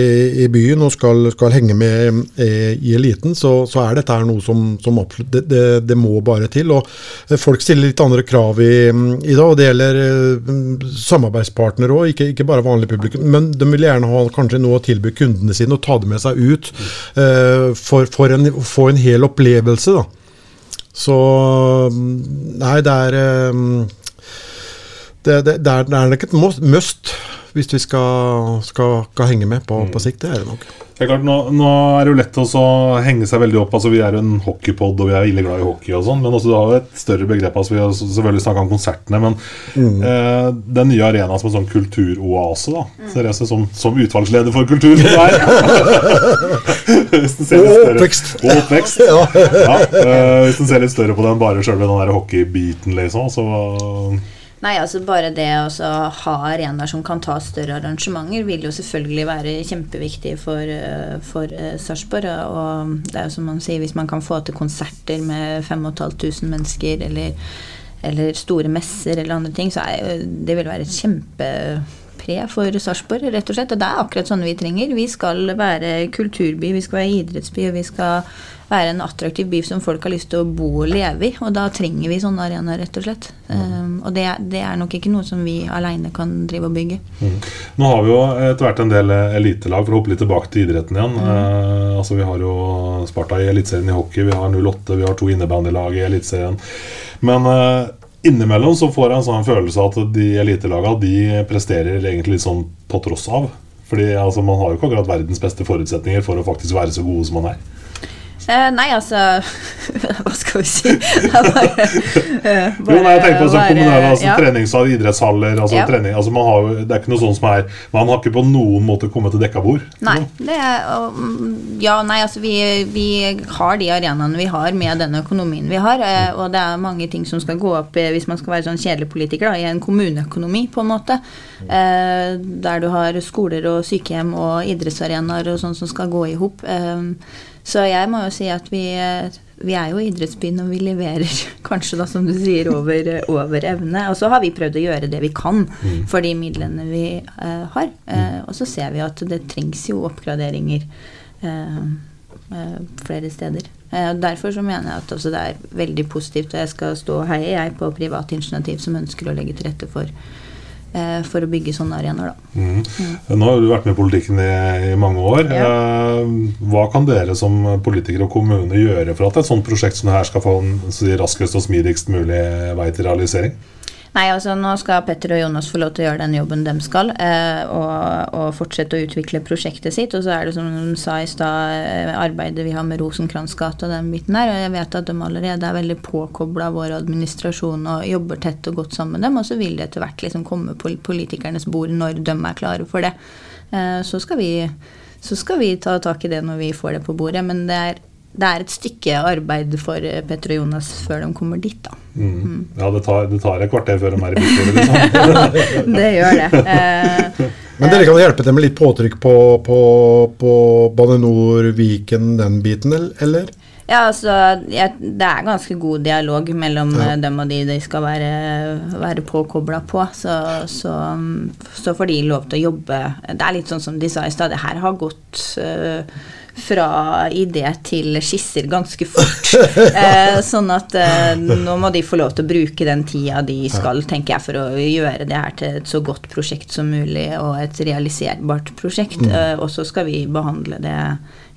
i byen og skal, skal henge med eh, i eliten, så, så er dette noe som, som absolutt det, det, det må bare til. Og eh, folk stiller litt andre krav i, i dag, og det gjelder eh, samarbeidspartnere òg, ikke, ikke bare vanlig publikum. Men de vil gjerne ha kanskje noe å tilby kundene sine og ta det med seg ut for, for en, få en hel opplevelse. da. Så Nei, det er eh, det, det, det, er, det er nok et must- hvis vi skal, skal, skal henge med på, på sikt. Det er det nok. Det er klart, nå, nå er det jo lett å henge seg veldig opp. altså Vi er jo en hockeypod og vi er ille glad i hockey, og sånn men også du har jo et større begrep. altså Vi har selvfølgelig snakka om konsertene, men eh, den nye arenaen som en sånn kulturoase, da Therese, som, som utvalgsleder for kultur som Og oppvekst. Og oppvekst. ja, eh, hvis den ser litt større på den bare sjølve den der hockeybiten, liksom, så Nei, altså bare det å ha arenaer som kan ta større arrangementer, vil jo selvfølgelig være kjempeviktig for, eh, for eh, Sarpsborg. Og det er jo som man sier, hvis man kan få til konserter med 5500 mennesker, eller, eller store messer eller andre ting, så er det vil være et kjempepre for Sarpsborg, rett og slett. Og det er akkurat sånne vi trenger. Vi skal være kulturby, vi skal være idrettsby, og vi skal være en attraktiv by som folk har lyst til å bo og leve i. Og da trenger vi sånne arenaer, rett og slett. Um, og det, det er nok ikke noe som vi aleine kan drive og bygge. Nå har vi jo etter hvert en del eh, elitelag, for å hoppe litt tilbake til idretten igjen. Eh, altså Vi har jo Sparta i Eliteserien i hockey, vi har 08, vi har to innebandylag i Eliteserien. Men uh, innimellom så får jeg en sånn følelse at de elitelagene de presterer egentlig litt sånn på tross av. Fordi altså, man har jo ikke akkurat verdens beste forutsetninger for å faktisk være så gode som man er. Eh, nei, altså Hva skal vi si? bare, er bare, eh, Jo, nei, jeg tenker på sånn kommunale altså, ja. treningshall, idrettshaller altså, Ja. trening, altså, man har, Det er ikke noe sånt som er Man har ikke på noen måte kommet til dekka bord. Nei. Det er, og, mm, ja, nei, altså vi, vi har de arenaene vi har med den økonomien vi har. eh, Og det er mange ting som skal gå opp eh, hvis man skal være sånn kjedelig politiker, da, i en kommuneøkonomi, på en måte. Eh, der du har skoler og sykehjem og idrettsarenaer og sånn som skal gå i hop. Eh, så jeg må jo si at vi, eh, vi er jo idrettsbyen, og vi leverer kanskje, da, som du sier, over, over evne. Og så har vi prøvd å gjøre det vi kan for de midlene vi uh, har. Uh, og så ser vi at det trengs jo oppgraderinger uh, eh, flere steder. Eh, derfor så mener jeg at også det er veldig positivt, og jeg skal stå og heie jeg på private initiativ som ønsker å legge til rette for, eh, for å bygge sånne arenaer. da. Mhm. Nå har du vært med i politikken i, i mange år. Ja. Eh, hva kan dere som politikere og kommune gjøre for at et sånt prosjekt som det her skal få en så raskest og smidigst mulig vei til realisering? Nei, altså Nå skal Petter og Jonas få lov til å gjøre den jobben de skal, eh, og, og fortsette å utvikle prosjektet sitt. Og så er det som de sa i stad, eh, arbeidet vi har med Rosenkrantz gate og den biten der. Og jeg vet at de allerede er veldig påkobla vår administrasjon og jobber tett og godt sammen med dem. Og så vil det etter hvert liksom komme på politikernes bord når de er klare for det. Eh, så, skal vi, så skal vi ta tak i det når vi får det på bordet. Men det er, det er et stykke arbeid for eh, Petter og Jonas før de kommer dit, da. Mhm. Ja, det tar, det tar et kvarter før de er i bystyret, liksom. Det gjør det. Eh, Men dere kan hjelpe til med litt påtrykk på, på, på Bane NOR, Viken, den biten, eller? Ja, altså, jeg, Det er ganske god dialog mellom Ja. eh, dem og de de skal være, være påkobla på. Så, så, mm, så får de lov til å jobbe Det er litt sånn som de sa i stad, det her har gått eh, fra idé til skisser ganske fort. Eh, sånn at eh, nå må de få lov til å bruke den tida de skal, tenker jeg, for å gjøre det her til et så godt prosjekt som mulig, og et realiserbart prosjekt. Eh, og så skal vi behandle det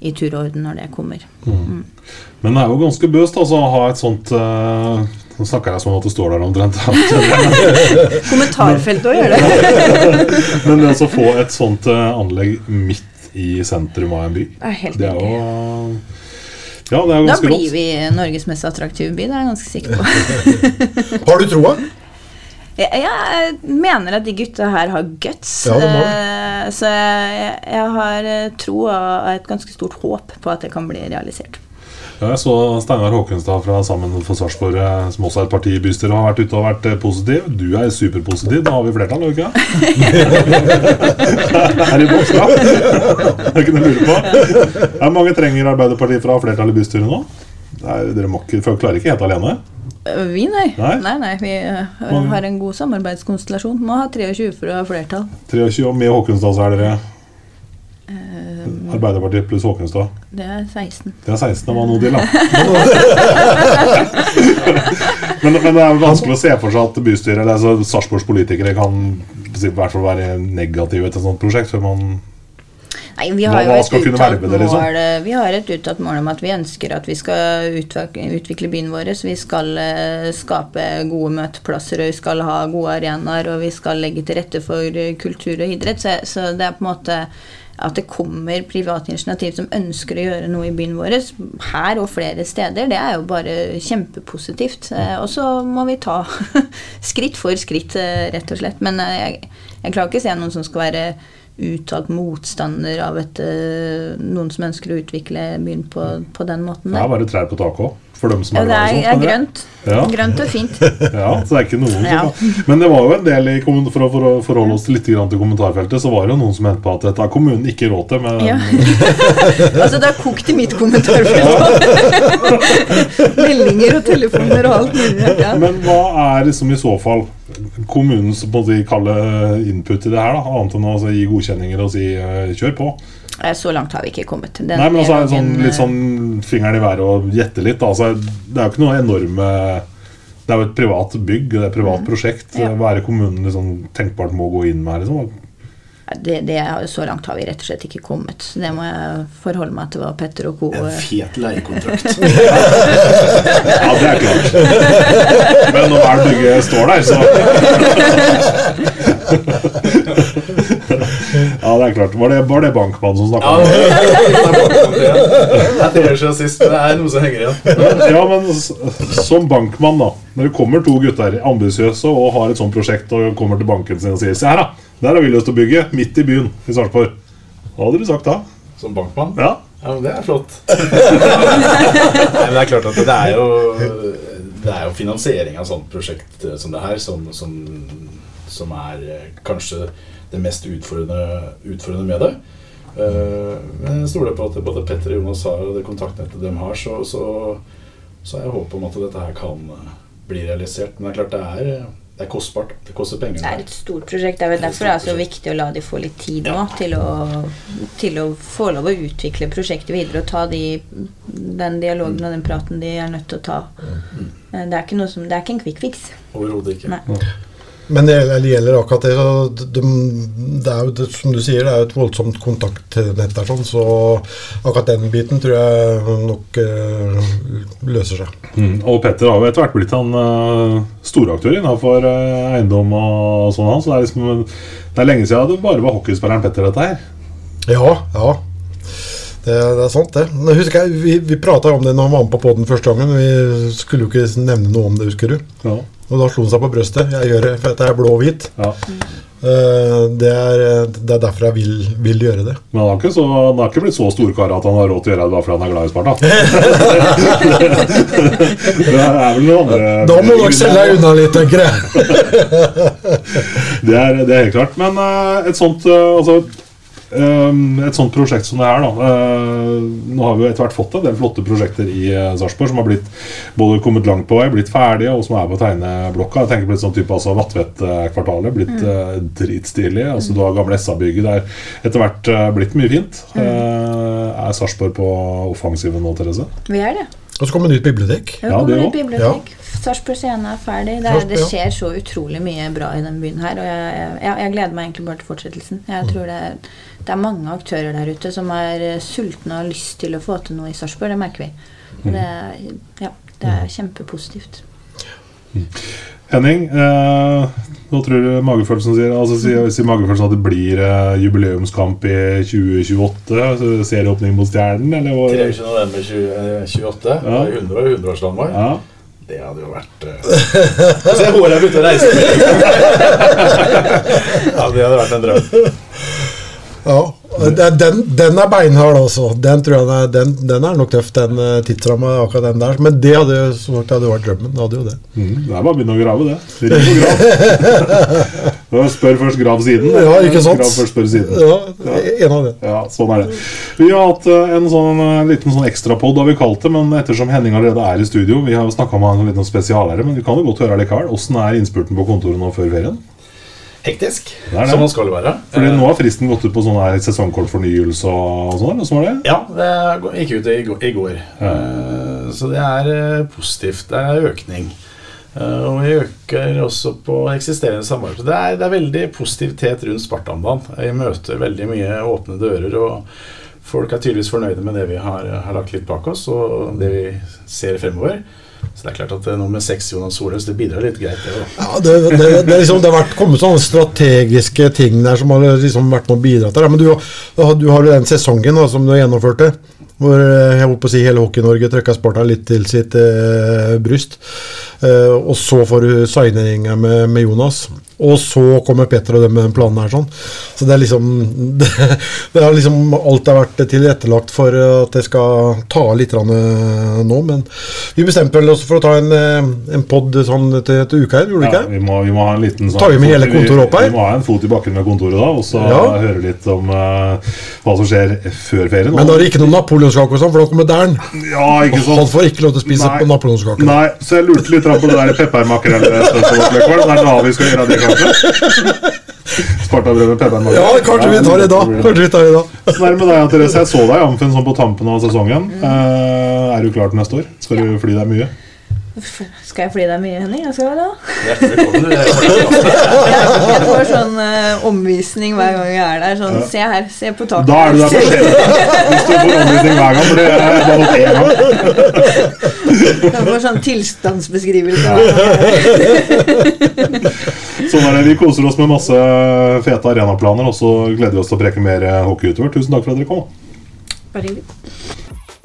i tur og orden når det kommer. Men det er jo ganske bøst altså, å ha et sånt eh, Nå snakker jeg sånn at det står der omtrent. Kommentarfeltet å gjøre det. Men det å få et sånt eh, anlegg midt i sentrum av en by, Det er helt det er jo. Ja, det er jo Da blir rått. vi Norges mest attraktive by, det er jeg ganske sikker på. Har du troa? Jeg, jeg mener at de gutta her har guts. Ja, eh, så jeg, jeg har eh, tro og et ganske stort håp på at det kan bli realisert. Ja, jeg så Steinar Håkenstad fra Sammen for Sarpsborg, eh, som også er et parti i bystyret, har vært ute og vært eh, positiv. Du er superpositiv. Da har vi flertall, ikke? er i boks, da? Det er ikke noe å lure på. Hvor mange trenger Arbeiderpartiet for å ha flertall i bystyret nå? Det er, dere må ikke, klarer ikke helt alene. Vi, nei. Nei? Nei, nei, Vi uh, har en god samarbeidskonstellasjon. Må ha 23 for å ha flertall. 23, og med Håkenstad så er dere Arbeiderpartiet pluss Håkenstad. Det er 16. Det er 16, det var noe til, da. men, men det er vanskelig å se for seg at bystyret, eller altså Sarpsborgs politikere kan i hvert fall være negative til et sånt prosjekt. Før man Nei, vi har jo et uttalt det, liksom? mål eh, Vi har et uttalt mål om at vi ønsker at vi skal utvikle, byen vår. Vi skal eh, skape gode møteplasser, og vi skal ha gode arenaer, og vi skal legge til rette for eh, kultur og idrett. Så, så det er på en måte at det kommer private initiativ som ønsker å gjøre noe i byen vår, her og flere steder, det er jo bare kjempepositivt. Eh, Og så må vi ta skritt for skritt, eh, rett og slett. Men eh, jeg, jeg klarer ikke å se noen som skal være uttalt motstander av et, noen som ønsker å utvikle byen på, på den måten. Det er bare trær på taket òg. For dem som er det i er, Det er sånt. grønt. Ja. Grønt og fint. Ja, så det er ikke noen som Ja. Men det var jo en del i for å, for å forholde oss litt grann til kommentarfeltet, så var det jo noen som mente på at dette har kommunen ikke råd til. Men Ja. altså, det har kokt i mitt kommentarfelt. Meldinger og telefoner og alt mulig. Ja. Men hva er liksom i så fall kommunens på en måte kalle input i det her, da? Annet enn å altså, gi godkjenninger og si eh, kjør på? Eh, Så langt har vi ikke kommet. Den Nei, men også er det sånn, litt sånn fingeren i været og gjette litt. Altså, det er jo ikke noe enorme Det er jo et privat bygg, det er et privat prosjekt. Mm. Ja. Hva er det kommunen liksom tenkbart må gå inn med? liksom? eh, det, det, så langt har vi rett og slett ikke kommet. Så det må jeg forholde meg til hva Petter og co. En eh, fet leiekontrakt. Ja, det er klart. Men når hver bygge står der, så Ja, det er klart. Var det, var det bankmannen som snakka om det? det er Det er siden sist, men det er noe som henger igjen. Ja, men som bankmann, da. Når det kommer to gutter ambisiøse og har et sånt prosjekt og kommer til banken sin og sier Se her, da. Der har vi lyst til å bygge. Midt i byen i Sarpsborg. Hva hadde du sagt da? Som bankmann? Ja. Ja, men det er flott. Nei, men det er klart at det er jo Det er jo finansiering av sånt prosjekt eh, som det her som, som, som er eh, kanskje det mest utfordrende, utfordrende med det. Eh, Men jeg stoler på at både Petter og Jonas har og det kontaktnettet de har, så, så, så har jeg håp om at dette her kan eh, bli realisert. Men det er klart det er, eh, det er kostbart. Det koster penger. Det er et stort prosjekt. Det er vel derfor det er så viktig å la de få litt tid nå til å, til å få lov å utvikle prosjektet videre og ta de, den dialogen og den praten de er nødt til å ta. Eh, Det er ikke, noe som, det er ikke en quick fix. Overhodet ikke. Nei. Men det gjelder- akkurat det, Det, de, det er jo som du sier, det er jo et voldsomt kontaktnett der, sånn, så akkurat den biten tror jeg nok eh, løser seg. Mm. Og Petter har jo etter hvert blitt han uh, storaktør innenfor uh, eiendom og sånn. Så det er, liksom, det er lenge siden det bare var hockeyspilleren Petter, dette her. Ja, ja. Det, det er sant, det. Men husker jeg, Vi, vi prata om det når han var med på poden første gangen. Vi skulle jo ikke nevne noe om det, husker du? Ja. Og da slo han seg på brøstet. Jeg gjør det for jeg er blå og hvit. Ja. Eh, det, er, det er derfor jeg vil, vil gjøre det. Men han har ikke, så, han har ikke blitt så storkar at han har råd til å gjøre det bare fordi han er glad i Sparta. det er vel noen andre Da må nok selge deg unna litt, tenker jeg. det, er, det er helt klart. Men eh, et sånt eh, altså, Et sånt prosjekt som det her, da. eh, nå har vi jo etter hvert fått en del flotte prosjekter i uh, Sarpsborg som har blitt både kommet langt på vei, blitt ferdige, og som er på tegneblokka. Jeg tenker på et sånt type altså Vatvet-kvartalet. Blitt mm. dritstilig. Altså, du har gamle SA-bygget. Det er etter hvert eh, blitt mye fint. Mm. er Sarpsborg på offensiven nå, Therese? Vi er det. Og så kommer nytt bibliotek. Ja, det et også. bibliotek. Sarpsborg Scene er ferdig. Det, er, det skjer så utrolig mye bra i den byen her. Og jeg, jeg, jeg gleder meg egentlig bare til fortsettelsen. Jeg Mm. tror det, er- det er mange aktører der ute som er eh, sultne og har lyst til å få til noe i Sarpsborg. Det merker vi. Mm. Og det, ja, det er kjempepositivt. Henning, eh, hva tror du magefølelsen sier? Altså, sier, sier magefølelsen at det blir eh, jubileumskamp i 2028? Altså, serieåpning mot Stjernen, eller? hva? 23. november 2028. Ja. 100 og 100-årsdagen vår. Ja. Det hadde jo vært uh... Se håret er ute og reiser. ja, det hadde vært en drøm. Ja, den, den er beinhard, altså. Den er, den, den er nok tøff, den uh, tidsramma, akkurat den der. Men det hadde jo sagt, hadde vært drømmen. Det hadde jo det. Mm, det er bare å begynne å grave, det. Og grav. Spør først, grav siden. Ja, ikke sant? Grav først, spør siden. Ja, en av det. Ja, sånn er det. Vi har hatt eh, en sånn eh, liten sånn ekstrapod, har vi kalt det. Men ettersom Henning allerede er i studio, vi har jo snakka med han litt om spesialere, men vi kan jo godt høre likevel. Åssen er innspurten på kontoret nå før ferien? Hektisk, det. som man skal være. Fordi Eh, nå har fristen gått ut på sånn her sesongkortfornyelse og sånn, eller var det? Ja, det gikk ut i går. I går. Eh, Så det er eh, positivt. Det er økning. Og vi øker også på eksisterende samarbeid. Det er, det er veldig positivitet rundt Spartanbanen. Vi møter veldig mye åpne dører, og folk er tydeligvis fornøyde med det vi har, har lagt litt bak oss, og det vi ser fremover. Så det er klart at eh, nummer seks, Jonas Soløs, det bidrar litt greit, det òg. Ja, det, det, det, liksom, det har vært kommet sånne strategiske ting der som har liksom vært med å bidra til det. Men du, du har jo den sesongen da, som du gjennomførte, hvor eh, jeg holdt å si hele Hockey-Norge trykka Sparta litt til sitt eh, bryst. Eh, og så får du signinga med, med Jonas. Og så kommer Petter og dem med den planen her sånn. Så det er liksom Det, det er liksom alt har vært tilrettelagt for at det skal ta litt eh, nå. Men vi bestemte oss for å ta en, eh, en pod sånn til, til uka her, gjorde vi Ja, ikke? vi, må, vi må ha en liten sånn Tar vi med hele kontoret opp her? Vi, vi må ha en fot i bakken med kontoret da, og så Ja. høre litt om uh, hva som skjer før ferien. Men da er det ikke noe napoleonskake og sånn, for da kommer Dern. Ja, ikke sant? Han får ikke lov til å spise Nei. på napoleonskake. Nei, så jeg lurte litt på det der peppermakrell-spørsmålet. Det er da vi skal gjøre det, kanskje? Spartabrød med peppermakrell. Ja, kanskje vi tar det da. Kanskje vi tar det da. Sånn er det med deg, Therese. Jeg så deg Amfin, sånn på tampen av sesongen. Eh, er du klar til neste år? Skal du fly deg mye? Skal jeg fly deg mye, Henning? Jeg skal det. Hjertelig velkommen. Jeg får sånn uh, omvisning hver gang jeg er der. Sånn, se her, se på taket. Da er du der for sent. Hvis du får omvisning hver gang, for det er bare én gang. Jeg får sånn tilstandsbeskrivelse. Sånn er det. Vi koser oss med masse fete arenaplaner, og så gleder vi oss til å preke mer hockey utover. Tusen takk for at dere kom. Bare hyggelig.